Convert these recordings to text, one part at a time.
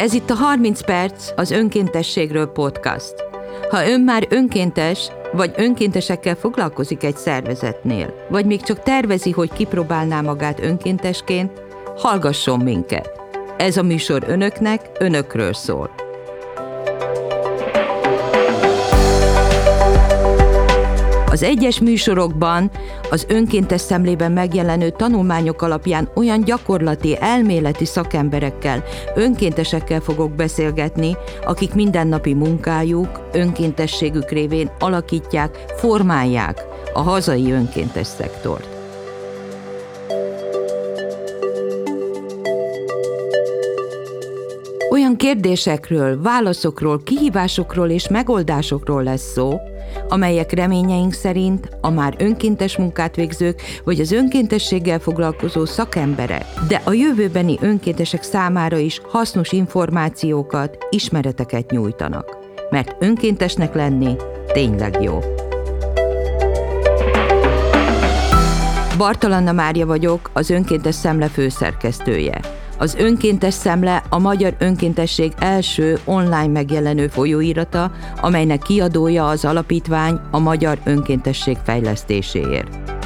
Ez itt a 30 perc az önkéntességről podcast. Ha ön már önkéntes, vagy önkéntesekkel foglalkozik egy szervezetnél, vagy még csak tervezi, hogy kipróbálná magát önkéntesként, hallgasson minket. Ez a műsor önöknek, önökről szól. Az egyes műsorokban az önkéntes szemlében megjelenő tanulmányok alapján olyan gyakorlati, elméleti szakemberekkel, önkéntesekkel fogok beszélgetni, akik mindennapi munkájuk, önkéntességük révén alakítják, formálják a hazai önkéntes szektort. Kérdésekről, válaszokról, kihívásokról és megoldásokról lesz szó, amelyek reményeink szerint a már önkéntes munkát végzők vagy az önkéntességgel foglalkozó szakemberek, de a jövőbeni önkéntesek számára is hasznos információkat, ismereteket nyújtanak. Mert önkéntesnek lenni tényleg jó. Bartalanna Mária vagyok, az Önkéntes Szemle főszerkesztője. Az Önkéntes Szemle a Magyar Önkéntesség első online megjelenő folyóirata, amelynek kiadója az alapítvány a Magyar Önkéntesség fejlesztéséért.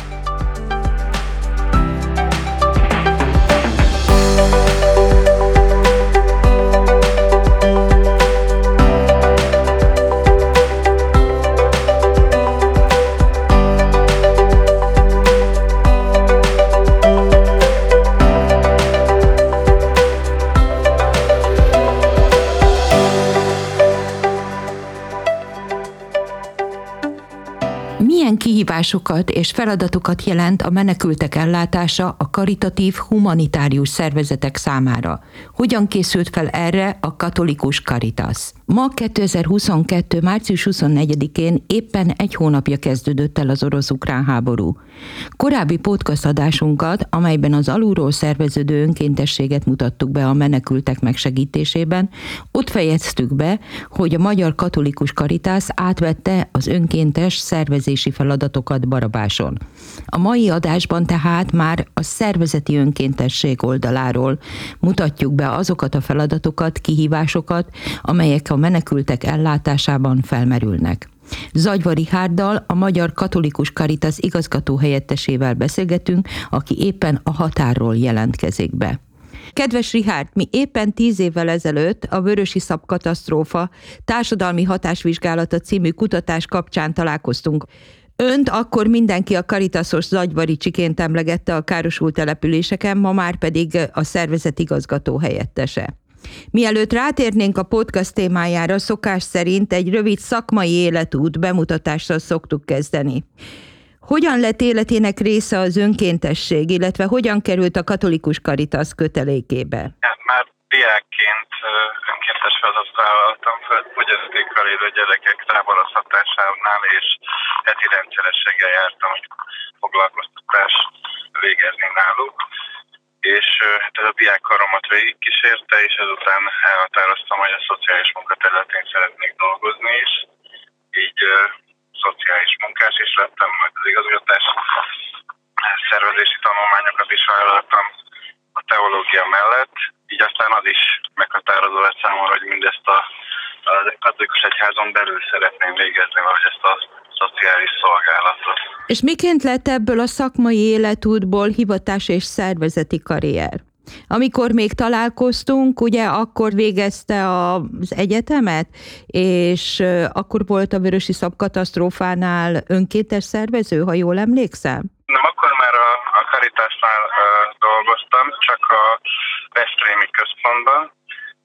Kihívásokat és feladatokat jelent a menekültek ellátása a karitatív humanitárius szervezetek számára. Hogyan készült fel erre a katolikus Caritas? Ma 2022. március 24-én éppen egy hónapja kezdődött el az orosz-ukrán háború. Korábbi podcast adásunkat, amelyben az alulról szerveződő önkéntességet mutattuk be a menekültek megsegítésében, ott fejeztük be, hogy a Magyar Katolikus Karitász átvette az önkéntes szervezési feladatokat Barabáson. A mai adásban tehát már a szervezeti önkéntesség oldaláról mutatjuk be azokat a feladatokat, kihívásokat, amelyek a menekültek ellátásában felmerülnek. Zagyvari Hárdal, a Magyar Katolikus Karitas igazgató helyettesével beszélgetünk, aki éppen a határról jelentkezik be. Kedves Rihárd, mi éppen tíz évvel ezelőtt a Vörösi Szab katasztrófa társadalmi hatásvizsgálata című kutatás kapcsán találkoztunk. Önt akkor mindenki a Karitasos Zagyvari csiként emlegette a károsult településeken, ma már pedig a szervezet igazgató helyettese. Mielőtt rátérnénk a podcast témájára, szokás szerint egy rövid szakmai életút bemutatással szoktuk kezdeni. Hogyan lett életének része az önkéntesség, illetve hogyan került a katolikus karitas kötelékébe? Hát már diákként önkéntes feladatot vállaltam fel fogyatékkal élő gyerekek táboroztatásánál, és heti rendszerességgel jártam, hogy foglalkoztatás végezni náluk és hát ez a diákkaromat végigkísérte, és ezután elhatároztam, hogy a szociális munka területén szeretnék dolgozni is. Így szociális munkás is lettem, majd az igazgatás szervezési tanulmányokat is vállaltam a teológia mellett, így aztán az is meghatározó lett számomra, hogy mindezt a, a katolikus egyházon belül szeretném végezni, vagy ezt a szociális szolgálatot. És miként lett ebből a szakmai életútból hivatás és szervezeti karrier? Amikor még találkoztunk, ugye akkor végezte az egyetemet, és akkor volt a Vörösi Szab katasztrófánál önkéntes szervező, ha jól emlékszem? Nem, akkor már a, a Caritasnál uh, dolgoztam, csak a Veszprémi központban,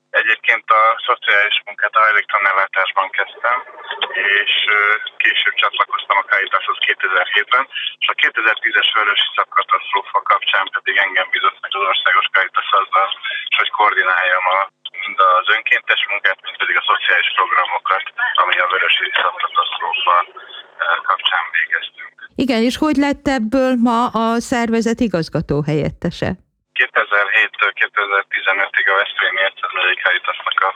Egyébként a szociális munkát a hajléktalanellátásban kezdtem, és később csatlakoztam a Caritashoz 2007-ben, és a 2010-es vörösi katasztrófa kapcsán pedig engem bizott meg az országos Caritas azzal, hogy koordináljam a mind az önkéntes munkát, mind pedig a szociális programokat, ami a vörösi katasztrófa kapcsán. Igen, és hogy lett ebből ma a szervezet igazgató helyettese? 2007-től 2015-ig a Veszprémi Egyszermegyei Caritasnak a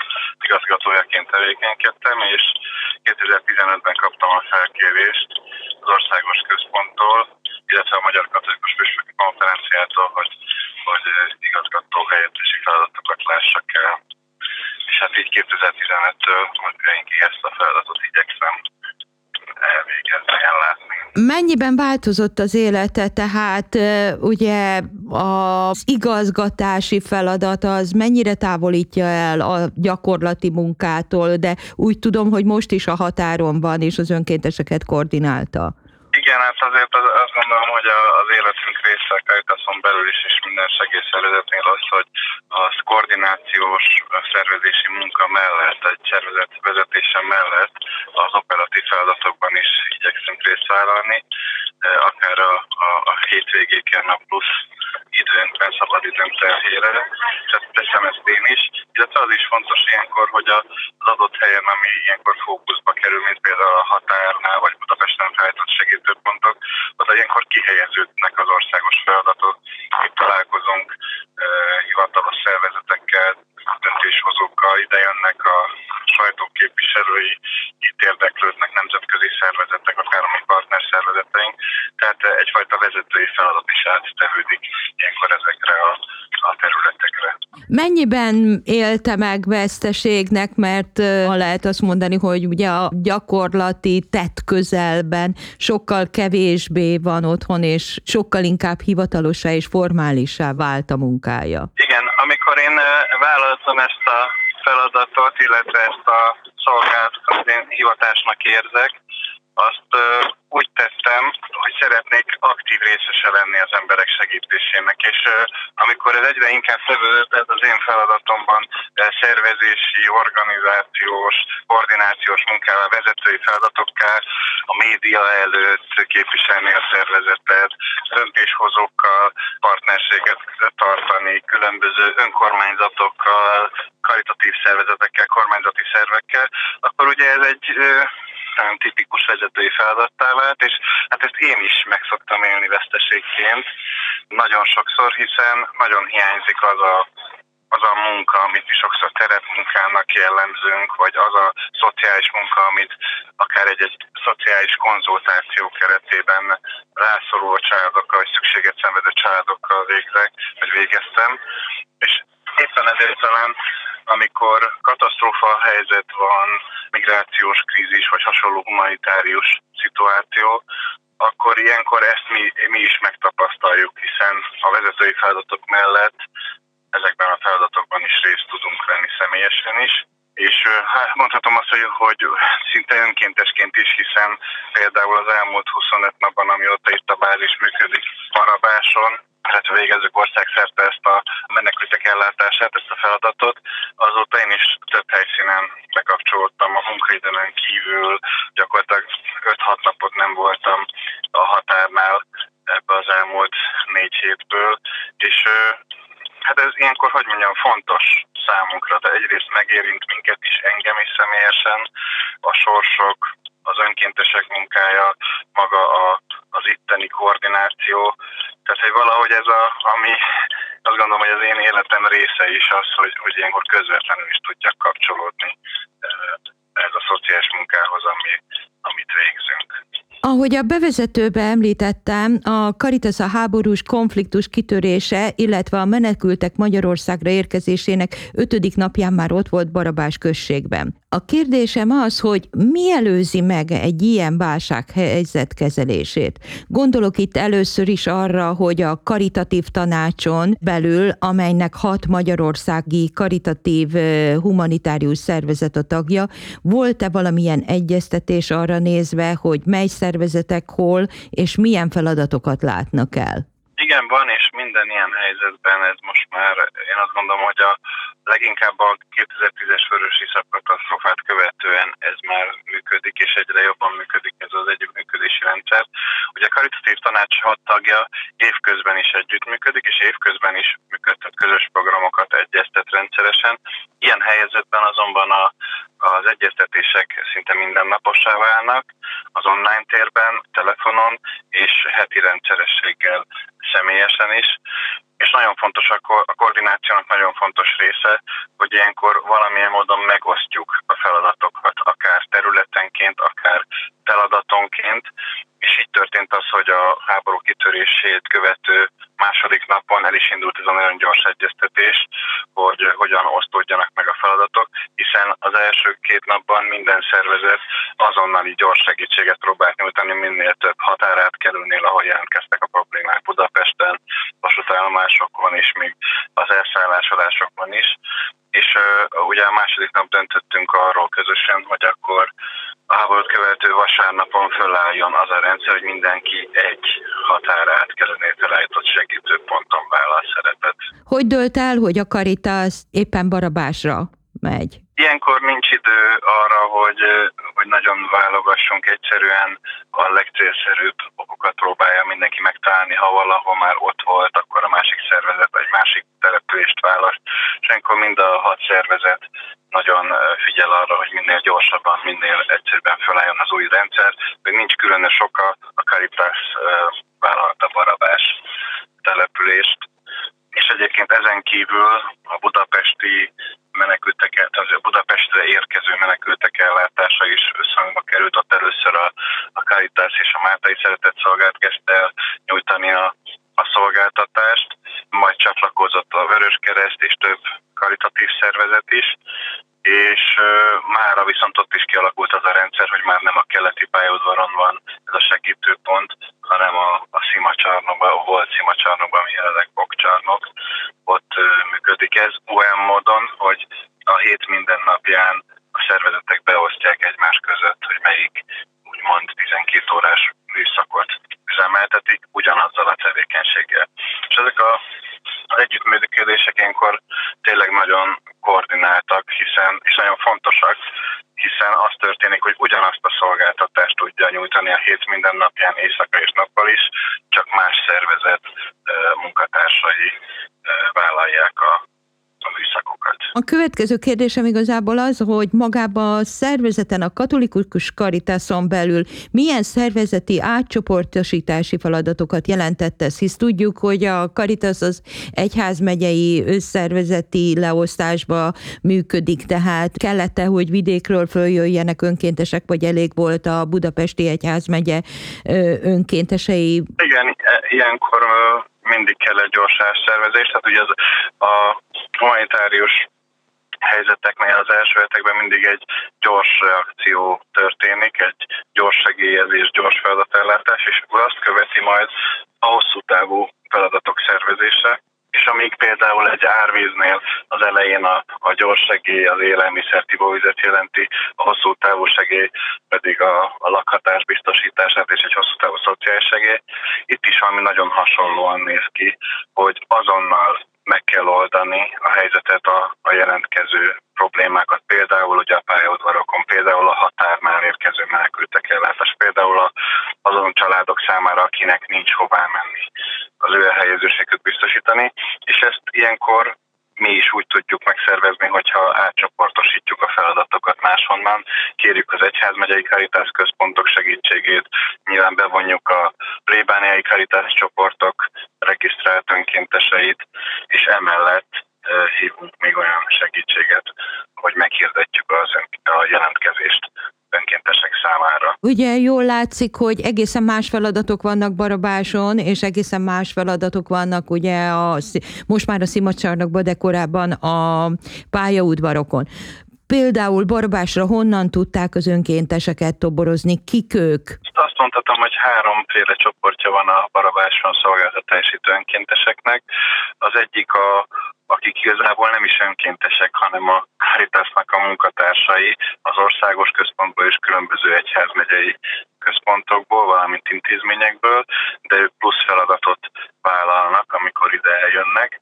igazgatójaként tevékenykedtem, és 2015-ben kaptam a felkérést az országos központtól, illetve a Magyar Katolikus Püspöki Konferenciától, hogy, hogy igazgató helyettesi feladatokat lássak el. És hát így 2015-től most ezt a feladatot igyekszem Mennyiben változott az élete, tehát ugye az igazgatási feladat az mennyire távolítja el a gyakorlati munkától, de úgy tudom, hogy most is a határon van, és az önkénteseket koordinálta. Igen, hát azért az, azt gondolom, hogy az életünk része a Caritason belül is, és minden segélyszervezetnél az, hogy az koordinációs szervezési munka mellett, egy szervezet vezetése mellett az operatív feladatokban is igyekszünk részt vállalni, akár a, a, a hétvégéken, a plusz időnkben, szabadidőn terhére. Tehát teszem ezt én is. Illetve az is fontos ilyenkor, hogy az adott helyen, ami ilyenkor fókuszba kerül, mint például a határnál, vagy Budapesten feltott segítőpontok, oda ilyenkor kihelyeződnek az országos feladatok. Itt találkozunk hivatalos szervezetekkel, döntéshozókkal, ide jönnek a sajtóképviselői, itt érdeklődnek nemzetközi szervezetek, akár a mi partner szervezeteink, tehát egyfajta vezetői feladat is áttevődik ilyenkor ezekre a, a területekre. Mennyiben élte meg veszteségnek, mert ha lehet azt mondani, hogy ugye a gyakorlati tett közelben sokkal kevésbé van otthon, és sokkal inkább hivatalosá és formálisá vált a munkája. Igen, én vállaltam ezt a feladatot, illetve ezt a szolgáltatást én hivatásnak érzek, azt úgy tettem, hogy szeretnék aktív részese lenni az emberek segítésének, és amikor ez egyre inkább szervezett, ez az én feladatomban szervezési, organizációs, koordinációs munkával, vezetői feladatokkal, a média előtt képviselni a szervezetet, döntéshozókkal partnerséget tartani, különböző önkormányzatokkal, karitatív szervezetekkel, kormányzati szervekkel, akkor ugye ez egy nagyon tipikus vezetői feladattá vált, és hát ezt én is meg szoktam élni veszteségként nagyon sokszor, hiszen nagyon hiányzik az a az a munka, amit mi sokszor terepmunkának jellemzünk, vagy az a szociális munka, amit akár egy-egy szociális konzultáció keretében rászoruló családokkal, vagy szükséget szenvedő családokkal végzek, vagy végeztem. És éppen ezért talán amikor katasztrófa helyzet van, migrációs krízis vagy hasonló humanitárius szituáció, akkor ilyenkor ezt mi, mi is megtapasztaljuk, hiszen a vezetői feladatok mellett ezekben a feladatokban is részt tudunk venni személyesen is. És hát mondhatom azt, hogy, hogy szinte önkéntesként is, hiszen például az elmúlt 25 napban, amióta itt a bázis működik Marabáson, tehát végezzük országszerte ezt a menekültek ellátását, ezt a feladatot. Azóta én is több helyszínen bekapcsolódtam a munkaidőn kívül, gyakorlatilag 5-6 napot nem voltam a határnál ebbe az elmúlt négy hétből, és hát ez ilyenkor, hogy mondjam, fontos számunkra, de egyrészt megérint minket is, engem is személyesen, a sorsok, az önkéntesek munkája, maga a, az itteni koordináció. Tehát, hogy valahogy ez a, ami azt gondolom, hogy az én életem része is az, hogy, hogy ilyenkor közvetlenül is tudjak kapcsolódni ez a szociális munkához, ami, amit végzünk. Ahogy a bevezetőbe említettem, a Caritas a háborús konfliktus kitörése, illetve a menekültek Magyarországra érkezésének ötödik napján már ott volt Barabás községben. A kérdésem az, hogy mi előzi meg egy ilyen válsághelyzet kezelését? Gondolok itt először is arra, hogy a karitatív tanácson belül, amelynek hat magyarországi karitatív humanitárius szervezet a tagja, volt-e valamilyen egyeztetés arra nézve, hogy mely szervezetek hol és milyen feladatokat látnak el? Igen, van, és minden ilyen helyzetben ez most már, én azt gondolom, hogy a leginkább a 2010-es vörösi katasztrofát követően ez már működik, és egyre jobban működik ez az együttműködési rendszer. Ugye a karitatív tanács hat tagja évközben is együttműködik, és évközben is működtet közös programokat, egyeztet rendszeresen. Ilyen helyzetben azonban a, az egyeztetések szinte mindennapossá válnak, az online térben, telefonon és heti rendszerességgel személyesen is, és nagyon fontos a, ko- a koordinációnak nagyon fontos része, hogy ilyenkor valamilyen módon megosztjuk a feladatokat, akár területenként, akár feladatonként, és így történt az, hogy a háború kitörését követő második napon el is indult ez a nagyon gyors egyeztetés, hogy hogyan osztódjanak meg a feladatok, hiszen az első két napban minden szervezet azonnali gyors segítséget próbált nyújtani minél több határátkelőnél, ahol jelentkeztek a problémák. Vasútállomásokon és még az elszállásolásokon is. És uh, ugye a második nap döntöttünk arról közösen, hogy akkor a háborút követő vasárnapon fölálljon az a rendszer, hogy mindenki egy határátkelőnél felállított segítőponton vállal szerepet. Hogy dölt el, hogy a Caritas éppen Barabásra megy? Ilyenkor nincs idő arra, hogy, hogy nagyon válogassunk. Egyszerűen a legcélszerűbb okokat próbálja mindenki megtalálni. Ha valahol már ott volt, akkor a másik szervezet egy másik települést választ. És ilyenkor szervezet nagyon figyel arra, hogy minél gyorsabban, minél egyszerűbben felálljon az új rendszer. Hogy nincs különös oka, a Caritas vállalta Barabás települést. És egyébként ezen kívül a budapesti menekültek, tehát a Budapestre érkező menekültek ellátása is összhangba került. Ott először a, a Caritas és a Máltai Szeretett Szolgált kezdte el nyújtani a, a szolgáltatást, majd csatlakozott a Vörös Kereszt és több karitatív szervezet is, és mára viszont ott is kialakult az a rendszer, hogy már nem a keleti pályaudvaron van ez a segítőpont, hanem a, a szimacsarnokban, a volt szimacsarnokban, ami jelenleg bokcsarnok, ott működik ez olyan módon, hogy a hét minden napján a szervezetek beosztják egymás között, hogy melyik úgymond 12 órás műszakot üzemeltetik ugyanazzal a tevékenységgel. És ezek a az együttműködések ilyenkor tényleg nagyon koordináltak, hiszen, és nagyon fontosak, hiszen az történik, hogy ugyanazt a szolgáltatást tudja nyújtani a hét minden napján, éjszaka és nappal is, csak más szervezet munkatársai vállalják a a műszakokat. A következő kérdésem igazából az, hogy magában a szervezeten, a katolikus karitáson belül milyen szervezeti átcsoportosítási feladatokat jelentett ez, hisz tudjuk, hogy a Karitas az egyházmegyei összszervezeti leosztásba működik, tehát kellette, hogy vidékről följöjjenek önkéntesek, vagy elég volt a budapesti egyházmegye önkéntesei? Igen, ilyenkor mindig kell egy gyors szervezés, tehát ugye az, a humanitárius helyzeteknél az első hetekben mindig egy gyors reakció történik, egy gyors segélyezés, gyors feladatellátás, és akkor azt követi majd a hosszú távú feladatok szervezése, és amíg például egy árvíznél az elején a, a gyors segély az élelmiszer ivóvizet jelenti, a hosszú távú segély pedig a, a lakhatás biztosítását és egy hosszú távú szociális segély. Itt is valami nagyon hasonlóan néz ki, hogy azonnal meg kell oldani a helyzetet, a, a jelentkező problémákat, például ugye a pályaudvarokon, például a határnál érkező menekültek ellátás, például azon családok számára, akinek nincs hová menni, az ő elhelyezőségüket biztosítani, és ezt ilyenkor mi is úgy tudjuk megszervezni, hogyha átcsoportosítjuk a feladatokat máshonnan, kérjük az egyházmegyei karitás központok segítségét, nyilván bevonjuk a plébániai karitás csoportok regisztrált önkénteseit, és emellett hívunk még olyan segítséget, hogy meghirdetjük az a jelentkezést önkéntesek számára. Ugye jól látszik, hogy egészen más feladatok vannak Barabáson, és egészen más feladatok vannak ugye a, most már a Szimacsarnokban, de korábban a pályaudvarokon. Például Barabásra honnan tudták az önkénteseket toborozni, kik ők? Azt mondhatom, hogy háromféle csoportja van a Barabáson szolgáltatásítő önkénteseknek. Az egyik a akik igazából nem is önkéntesek, hanem a Caritasnak a munkatársai az országos központból és különböző egyházmegyei központokból, valamint intézményekből, de ők plusz feladatot vállalnak, amikor ide eljönnek.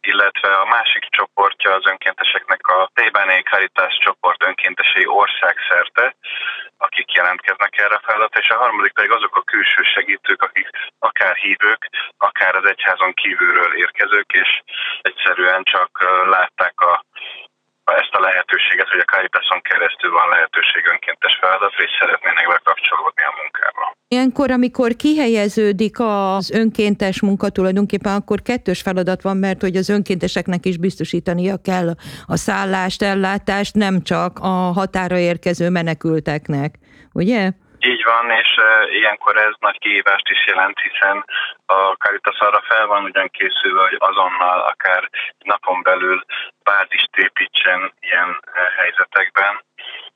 Illetve a másik csoportja az önkénteseknek a Tébáné Caritas csoport önkéntesei országszerte, akik jelentkeznek erre a feladatra, és a harmadik pedig azok a külső segítők, akik akár hívők, akár az egyházon kívülről érkezők, és egyszerűen csak látták a ezt a lehetőséget, hogy a Caritason keresztül van lehetőség önkéntes feladatra, és szeretnének bekapcsolódni a munkába. Ilyenkor, amikor kihelyeződik az önkéntes munka tulajdonképpen, akkor kettős feladat van, mert hogy az önkénteseknek is biztosítania kell a szállást, ellátást, nem csak a határa érkező menekülteknek, ugye? Így van, és ilyenkor ez nagy kihívást is jelent, hiszen a Caritas arra fel van ugyan készülve, hogy azonnal, akár napon belül bázist építsen ilyen helyzetekben,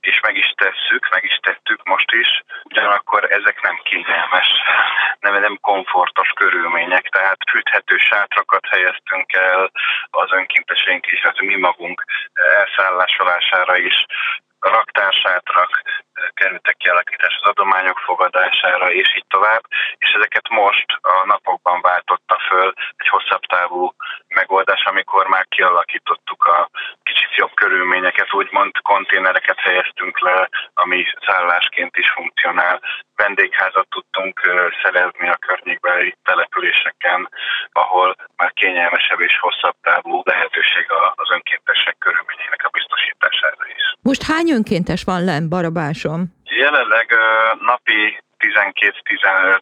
és meg is tesszük, meg is tettük most is, ugyanakkor ezek nem kényelmes, nem, nem komfortos körülmények, tehát fűthető sátrakat helyeztünk el az önkénteseink is, hát mi magunk elszállásolására is, raktársátrak kerültek kialakítás az adományok fogadására, és így tovább, és ezeket most a napokban váltotta föl egy hosszabb távú megoldás, amikor már kialakítottuk a kicsit jobb körülményeket, úgymond konténereket helyeztünk le, ami szállásként is funkcionál. Vendégházat tudtunk szerezni a környékbeli településeken, ahol már kényelmesebb és hosszabb távú lehetőség az önkéntesek körülményének a. Most hány önkéntes van len Barabáson? Jelenleg napi 12-15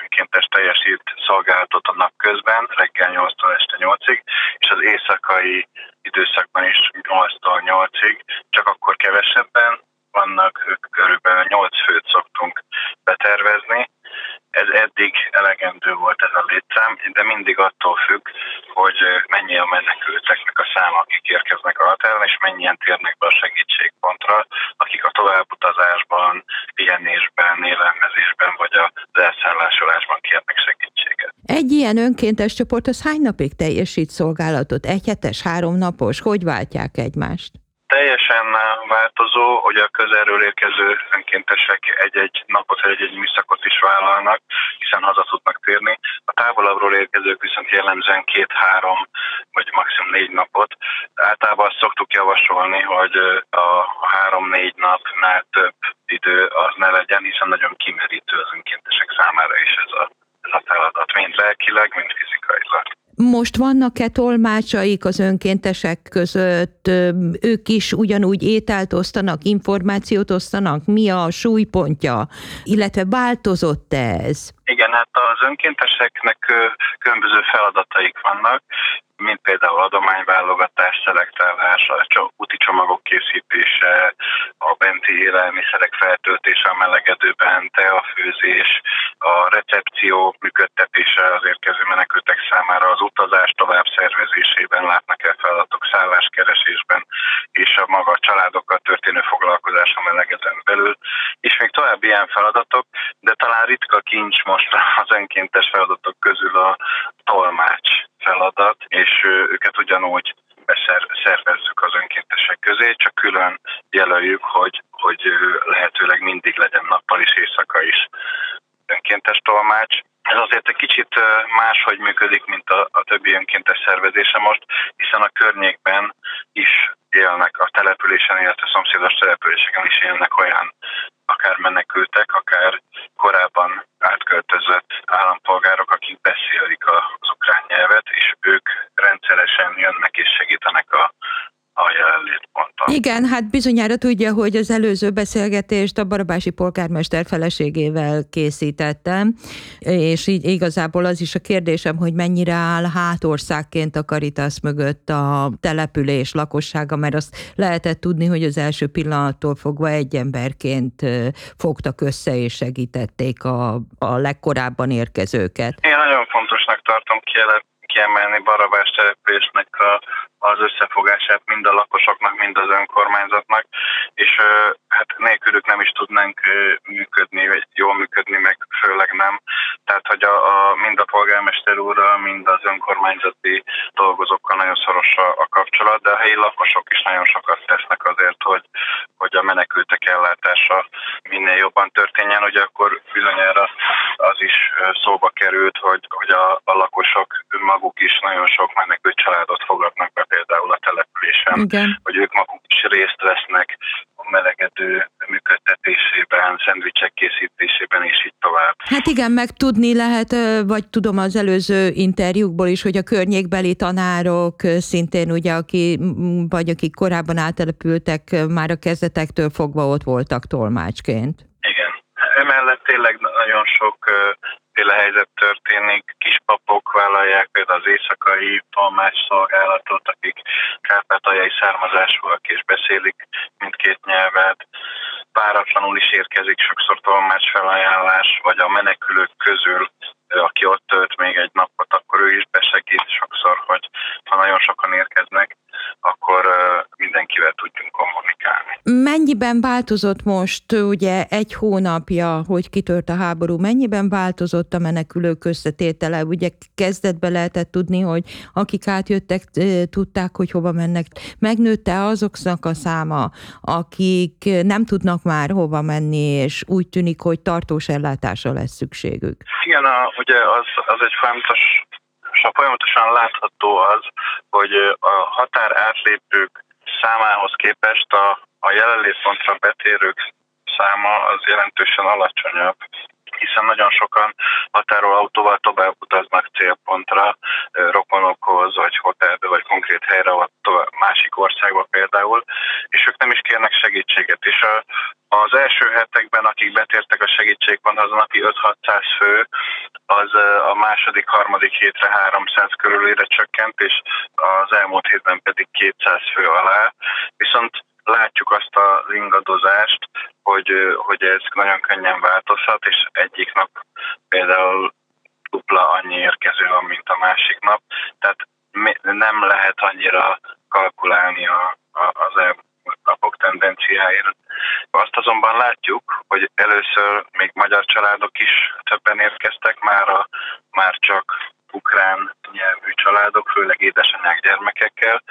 önkéntes teljesít szolgálatot a nap közben, reggel 8-tól este 8-ig, és az éjszakai időszakban is 8-tól 8-ig, csak akkor kevesebben vannak, körülbelül 8 főt szoktunk betervezni, ez eddig elegendő volt ez a létszám, de mindig attól függ, hogy mennyi a menekülteknek a száma, akik érkeznek a határon, és mennyien térnek be a segítségpontra, akik a továbbutazásban, pihenésben, élelmezésben vagy az elszállásolásban kérnek segítséget. Egy ilyen önkéntes csoport az hány napig teljesít szolgálatot? Egy hetes, három napos? Hogy váltják egymást? teljesen változó, hogy a közelről érkező önkéntesek egy-egy napot, egy-egy műszakot is vállalnak, hiszen haza tudnak térni. A távolabbról érkezők viszont jellemzően két-három vagy maximum négy napot. Általában azt szoktuk javasolni, hogy a három-négy napnál több idő az ne legyen, hiszen nagyon kimerítő az önkéntesek számára is ez a, ez a feladat, mind lelkileg, mind fizikailag. Most vannak-e tolmácsaik az önkéntesek között? Ők is ugyanúgy ételt osztanak, információt osztanak? Mi a súlypontja? Illetve változott -e ez? Igen, hát az önkénteseknek különböző feladataik vannak, mint például adományválogatás, szelektálás, a úti csomagok készítése, a benti élelmiszerek feltöltése a melegedőben, teafőzés, a recepció működtetése az érkező menekültek számára, az utazás tovább szervezésében látnak el feladatok szálláskeresésben, és a maga családokkal történő foglalkozás a melegedőn belül, és még további ilyen feladatok, de talán ritka kincs most az önkéntes feladatok közül a őket ugyanúgy szervezzük az önkéntesek közé, csak külön jelöljük, hogy, hogy lehetőleg mindig legyen nappal is, éjszaka is önkéntes tolmács. Ez azért egy kicsit máshogy működik, mint a, a többi önkéntes szervezése most, hiszen a környékben is élnek a településen, illetve a szomszédos településeken is élnek olyan akár menekültek, akár korábban átköltözött állampolgárok, akik beszélik az ukrán nyelvet, és ők rendszeresen jönnek és segítenek a a jelenlétponttal. Igen, hát bizonyára tudja, hogy az előző beszélgetést a Barabási polgármester feleségével készítettem, és így igazából az is a kérdésem, hogy mennyire áll hátországként a Caritas mögött a település lakossága, mert azt lehetett tudni, hogy az első pillanattól fogva egy emberként fogtak össze és segítették a, a legkorábban érkezőket. Én nagyon fontosnak tartom kiemelni Barabás településnek a az összefogását mind a lakosoknak, mind az önkormányzatnak, és hát nélkülük nem is tudnánk működni, vagy jól működni, meg főleg nem. Tehát, hogy a, a, mind a polgármester úrral, mind az önkormányzati dolgozókkal nagyon szoros a, a kapcsolat, de a helyi lakosok is nagyon sokat tesznek azért, hogy, hogy a menekültek ellátása minél jobban történjen, hogy akkor bizonyára az is szóba került, hogy, hogy a, a lakosok maguk is nagyon sok menekült családot fogadnak be például a településen, Igen. hogy ők maguk is részt vesznek a melegedő működtetésében, szendvicsek készítésében, és így tovább. Hát igen, meg tudni lehet, vagy tudom az előző interjúkból is, hogy a környékbeli tanárok szintén ugye, aki, vagy akik korábban áttelepültek, már a kezdetektől fogva ott voltak tolmácsként. Igen. Emellett tényleg nagyon sok féle helyzet történik. Kispapok vállalják például az éjszakai tolmács szolgálatot, akik kárpátaljai származásúak és beszélik mindkét nyelvet. Páratlanul is érkezik sokszor tolmács felajánlás, vagy a menekülők közül aki ott tölt még egy napot, akkor ő is besegít sokszor, hogy ha nagyon sokan érkeznek, akkor mindenkivel tudjunk kommunikálni. Mennyiben változott most, ugye egy hónapja, hogy kitört a háború, mennyiben változott a menekülők összetétele? Ugye kezdetbe lehetett tudni, hogy akik átjöttek, tudták, hogy hova mennek. Megnőtte azoknak a száma, akik nem tudnak már hova menni, és úgy tűnik, hogy tartós ellátásra lesz szükségük. Igen, a, ugye az, az egy fontos folyamatosan látható az, hogy a határ átlépők számához képest a, a jelenlétpontra betérők száma az jelentősen alacsonyabb hiszen nagyon sokan határól autóval tovább utaznak célpontra, rokonokhoz, vagy hotelbe, vagy konkrét helyre, vagy tovább, másik országba például, és ők nem is kérnek segítséget. És a, az első hetekben, akik betértek a segítségponthoz, az napi 5-600 fő, az a második, harmadik hétre 300 körülére csökkent, és az elmúlt hétben pedig 200 fő alá. Viszont látjuk azt az ingadozást, hogy, hogy ez nagyon könnyen változhat, és egyik nap például dupla annyi érkező van, mint a másik nap. Tehát nem lehet annyira kalkulálni a, a, az elmúlt napok tendenciáért. Azt azonban látjuk, hogy először még magyar családok is többen érkeztek, már, a, már csak ukrán nyelvű családok, főleg édesanyák gyermekekkel.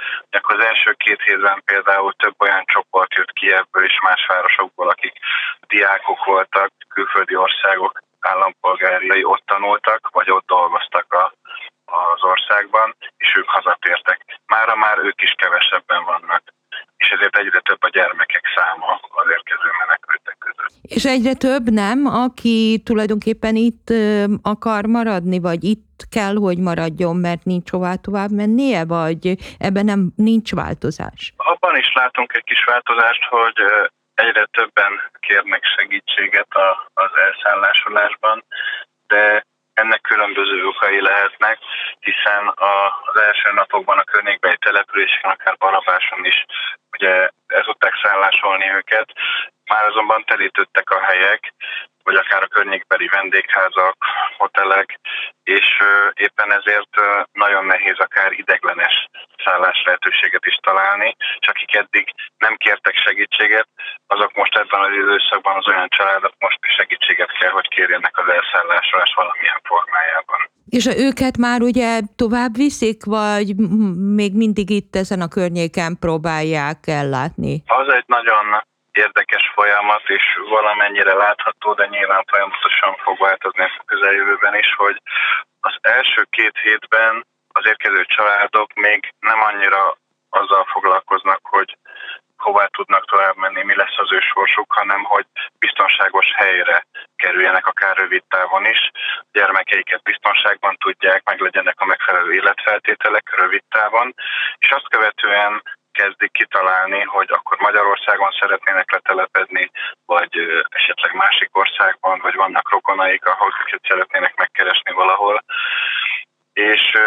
Az első két hétben például több olyan csoport jött ki ebből és más városokból, akik diákok voltak, külföldi országok állampolgárai ott tanultak, vagy ott dolgoztak a, az országban, és ők hazatértek. Mára már ők is kevesebben vannak és ezért egyre több a gyermekek száma az érkező menekültek között. És egyre több nem, aki tulajdonképpen itt akar maradni, vagy itt kell, hogy maradjon, mert nincs hová tovább mennie, vagy ebben nem nincs változás? Abban is látunk egy kis változást, hogy egyre többen kérnek segítséget az elszállásolásban, de ennek különböző okai lehetnek, hiszen az első napokban a környékbeli településeken, akár Barabáson is ugye ez tudták szállásolni őket, már azonban telítődtek a helyek, vagy akár a környékbeli vendégházak, hotelek, és éppen ezért nagyon nehéz akár ideglenes szállás lehetőséget is találni, és akik eddig nem kértek segítséget, azok most ebben az időszakban az olyan családok most segítséget kell, hogy kérjenek az elszállásolás valamilyen formájában. És őket már ugye tovább viszik, vagy még mindig itt ezen a környéken próbálják ellátni? Az egy nagyon érdekes folyamat, és valamennyire látható, de nyilván folyamatosan fog változni a közeljövőben is, hogy az első két hétben az érkező családok még nem annyira azzal foglalkoznak, hogy hová tudnak tovább menni, mi lesz az ő sorsuk, hanem hogy biztonságos helyre kerüljenek akár rövid távon is, gyermekeiket biztonságban tudják, meg legyenek a megfelelő életfeltételek rövid távon, és azt követően kezdik kitalálni, hogy akkor Magyarországon szeretnének letelepedni, vagy esetleg másik országban, vagy vannak rokonaik, ahol őket szeretnének megkeresni valahol. És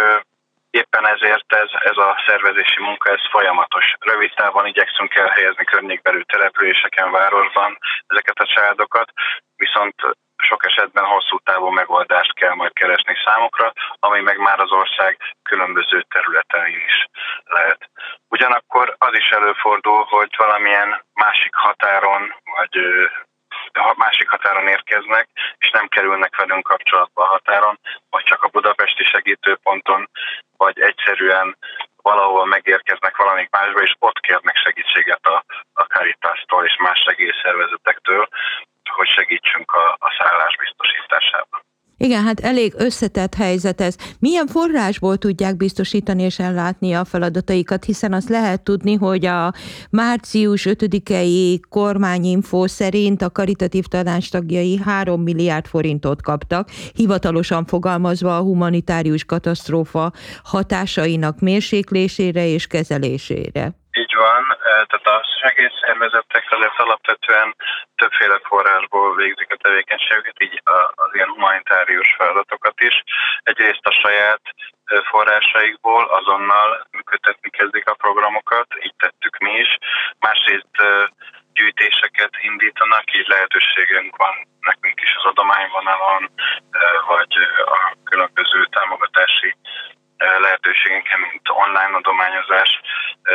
éppen ezért ez, ez a szervezési munka, ez folyamatos. Rövid távon igyekszünk elhelyezni környékbelű településeken, városban ezeket a családokat, viszont sok esetben hosszú távú megoldást kell majd keresni számukra, ami meg már az ország különböző területein is lehet. Ugyanakkor az is előfordul, hogy valamilyen másik határon, vagy másik határon érkeznek, és nem kerülnek velünk kapcsolatba a határon, vagy csak a budapesti segítőponton, vagy egyszerűen valahol megérkeznek valamik másba, és ott kérnek segítséget a, a Caritas-tól és más segélyszervezetektől, hogy segítsünk a, a szállás biztosításában. Igen, hát elég összetett helyzet ez. Milyen forrásból tudják biztosítani és ellátni a feladataikat, hiszen azt lehet tudni, hogy a március 5-i kormányinfo szerint a karitatív tanács tagjai 3 milliárd forintot kaptak, hivatalosan fogalmazva a humanitárius katasztrófa hatásainak mérséklésére és kezelésére. Van, tehát a segélyszervezetek azért alapvetően többféle forrásból végzik a tevékenységüket, így az ilyen humanitárius feladatokat is. Egyrészt a saját forrásaikból azonnal működtetni kezdik a programokat, így tettük mi is. Másrészt gyűjtéseket indítanak, így lehetőségünk van nekünk is az adományvonalon, vagy a különböző támogatási lehetőségünken, mint online adományozás,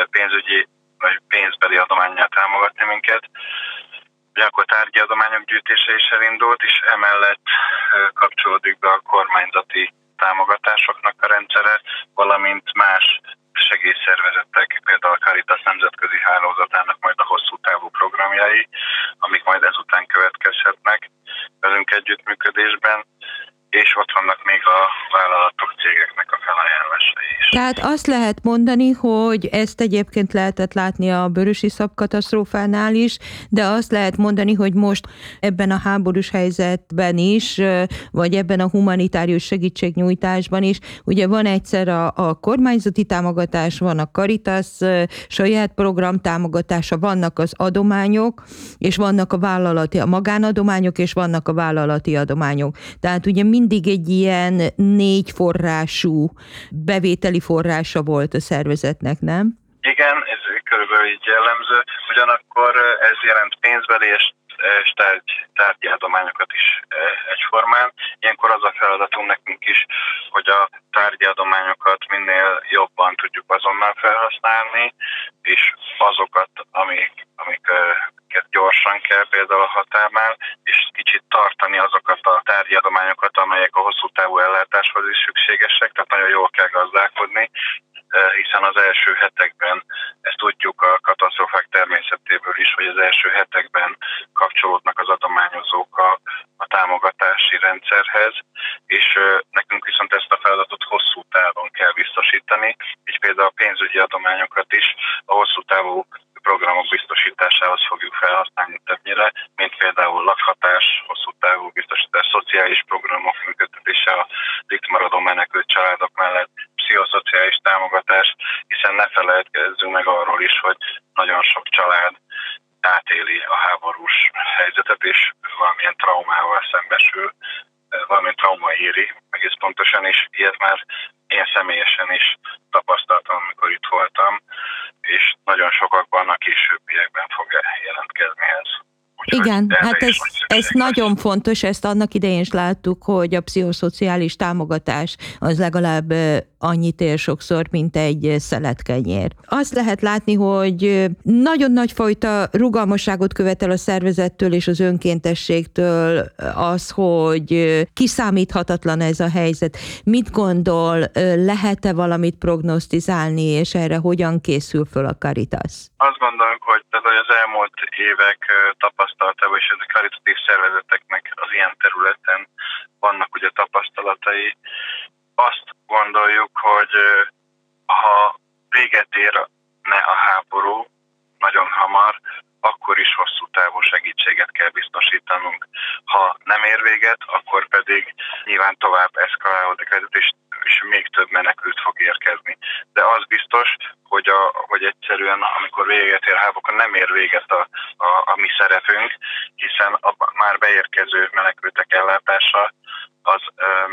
pénzügyi vagy pénzbeli adományjal támogatni minket. Akkor tárgyi adományok gyűjtése is elindult, és emellett kapcsolódik be a kormányzati támogatásoknak a rendszere, valamint más segélyszervezetek, például a Caritas nemzetközi hálózatának majd a hosszú távú programjai, amik majd ezután következhetnek velünk együttműködésben, és ott vannak még a vállalatok, cégeknek a felajánlásai is. Tehát azt lehet mondani, hogy ezt egyébként lehetett látni a Börösi Szab katasztrófánál is, de azt lehet mondani, hogy most ebben a háborús helyzetben is, vagy ebben a humanitárius segítségnyújtásban is, ugye van egyszer a, a kormányzati támogatás, van a Caritas saját program támogatása, vannak az adományok, és vannak a vállalati, a magánadományok, és vannak a vállalati adományok. Tehát ugye mindig egy ilyen négy forrású bevételi forrása volt a szervezetnek, nem? Igen, ez körülbelül így jellemző. Ugyanakkor ez jelent pénzbeli és és tárgy, tárgyi adományokat is egyformán. Ilyenkor az a feladatunk nekünk is, hogy a tárgyi adományokat minél jobban tudjuk azonnal felhasználni, és azokat, amik, amik gyorsan kell például a határnál, és kicsit tartani azokat a tárgyadományokat, amelyek a hosszú távú ellátáshoz is szükségesek, tehát nagyon jól kell gazdálkodni, hiszen az első hetekben, ezt tudjuk a katasztrofák természetéből is, hogy az első hetekben kapcsolódnak az adományozók a, a támogatási rendszerhez, és eh, nekünk viszont ezt a feladatot hosszú távon kell biztosítani, így például a pénzügyi adományokat is a hosszú távú programok biztosításához fogjuk felhasználni többnyire, mint például lakhatás, hosszú távú biztosítás, szociális programok működtetése a itt maradó menekült családok mellett, pszichoszociális támogatás, hiszen ne felejtkezzünk meg arról is, hogy nagyon sok család átéli a háborús helyzetet, és valamilyen traumával szembesül, valamilyen trauma éri egész pontosan, és ilyet már én személyesen is tapasztaltam, amikor itt voltam, és nagyon sokakban a későbbiekben fog jelentkezni ez. Igen, hát ez, ez nagyon fontos, ezt annak idején is láttuk, hogy a pszichoszociális támogatás az legalább annyit ér sokszor, mint egy szeletkenyér. Azt lehet látni, hogy nagyon nagy fajta rugalmasságot követel a szervezettől és az önkéntességtől az, hogy kiszámíthatatlan ez a helyzet. Mit gondol, lehet-e valamit prognosztizálni, és erre hogyan készül föl a Caritas? Azt gondolom, hogy az elmúlt évek tapasztalatában, és a karitatív szervezeteknek az ilyen területen vannak ugye tapasztalatai, azt gondoljuk, hogy ha véget érne a háború nagyon hamar, akkor is hosszú távú segítséget kell biztosítanunk. Ha nem ér véget, akkor pedig nyilván tovább eszkalálódik és, és még több menekült fog érkezni. De az biztos, hogy, a, hogy egyszerűen amikor véget ér háború, akkor nem ér véget a, a, a mi szerepünk, hiszen a már beérkező menekültek ellátása az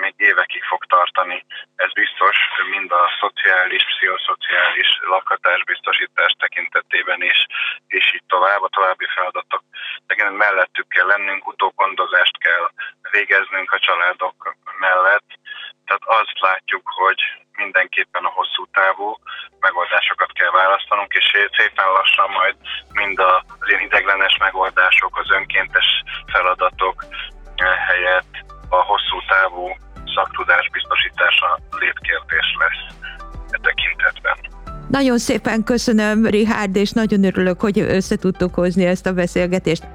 még évekig fog tartani. Ez biztos mind a szociális, pszichoszociális lakhatásbiztosítás tekintetében is, és így tovább, a további feladatok. De mellettük kell lennünk, utógondozást kell végeznünk a családok mellett. Tehát azt látjuk, hogy mindenképpen a hosszú távú megoldásokat kell választanunk, és szépen lassan majd mind az ilyen ideglenes megoldások, az Nagyon szépen köszönöm, Richard, és nagyon örülök, hogy össze tudtuk hozni ezt a beszélgetést.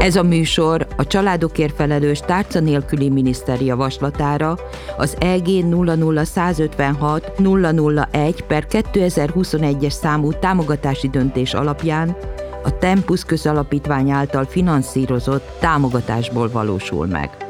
Ez a műsor a családokért felelős tárca nélküli miniszter javaslatára az EG 00156 001 per 2021-es számú támogatási döntés alapján a Tempus közalapítvány által finanszírozott támogatásból valósul meg.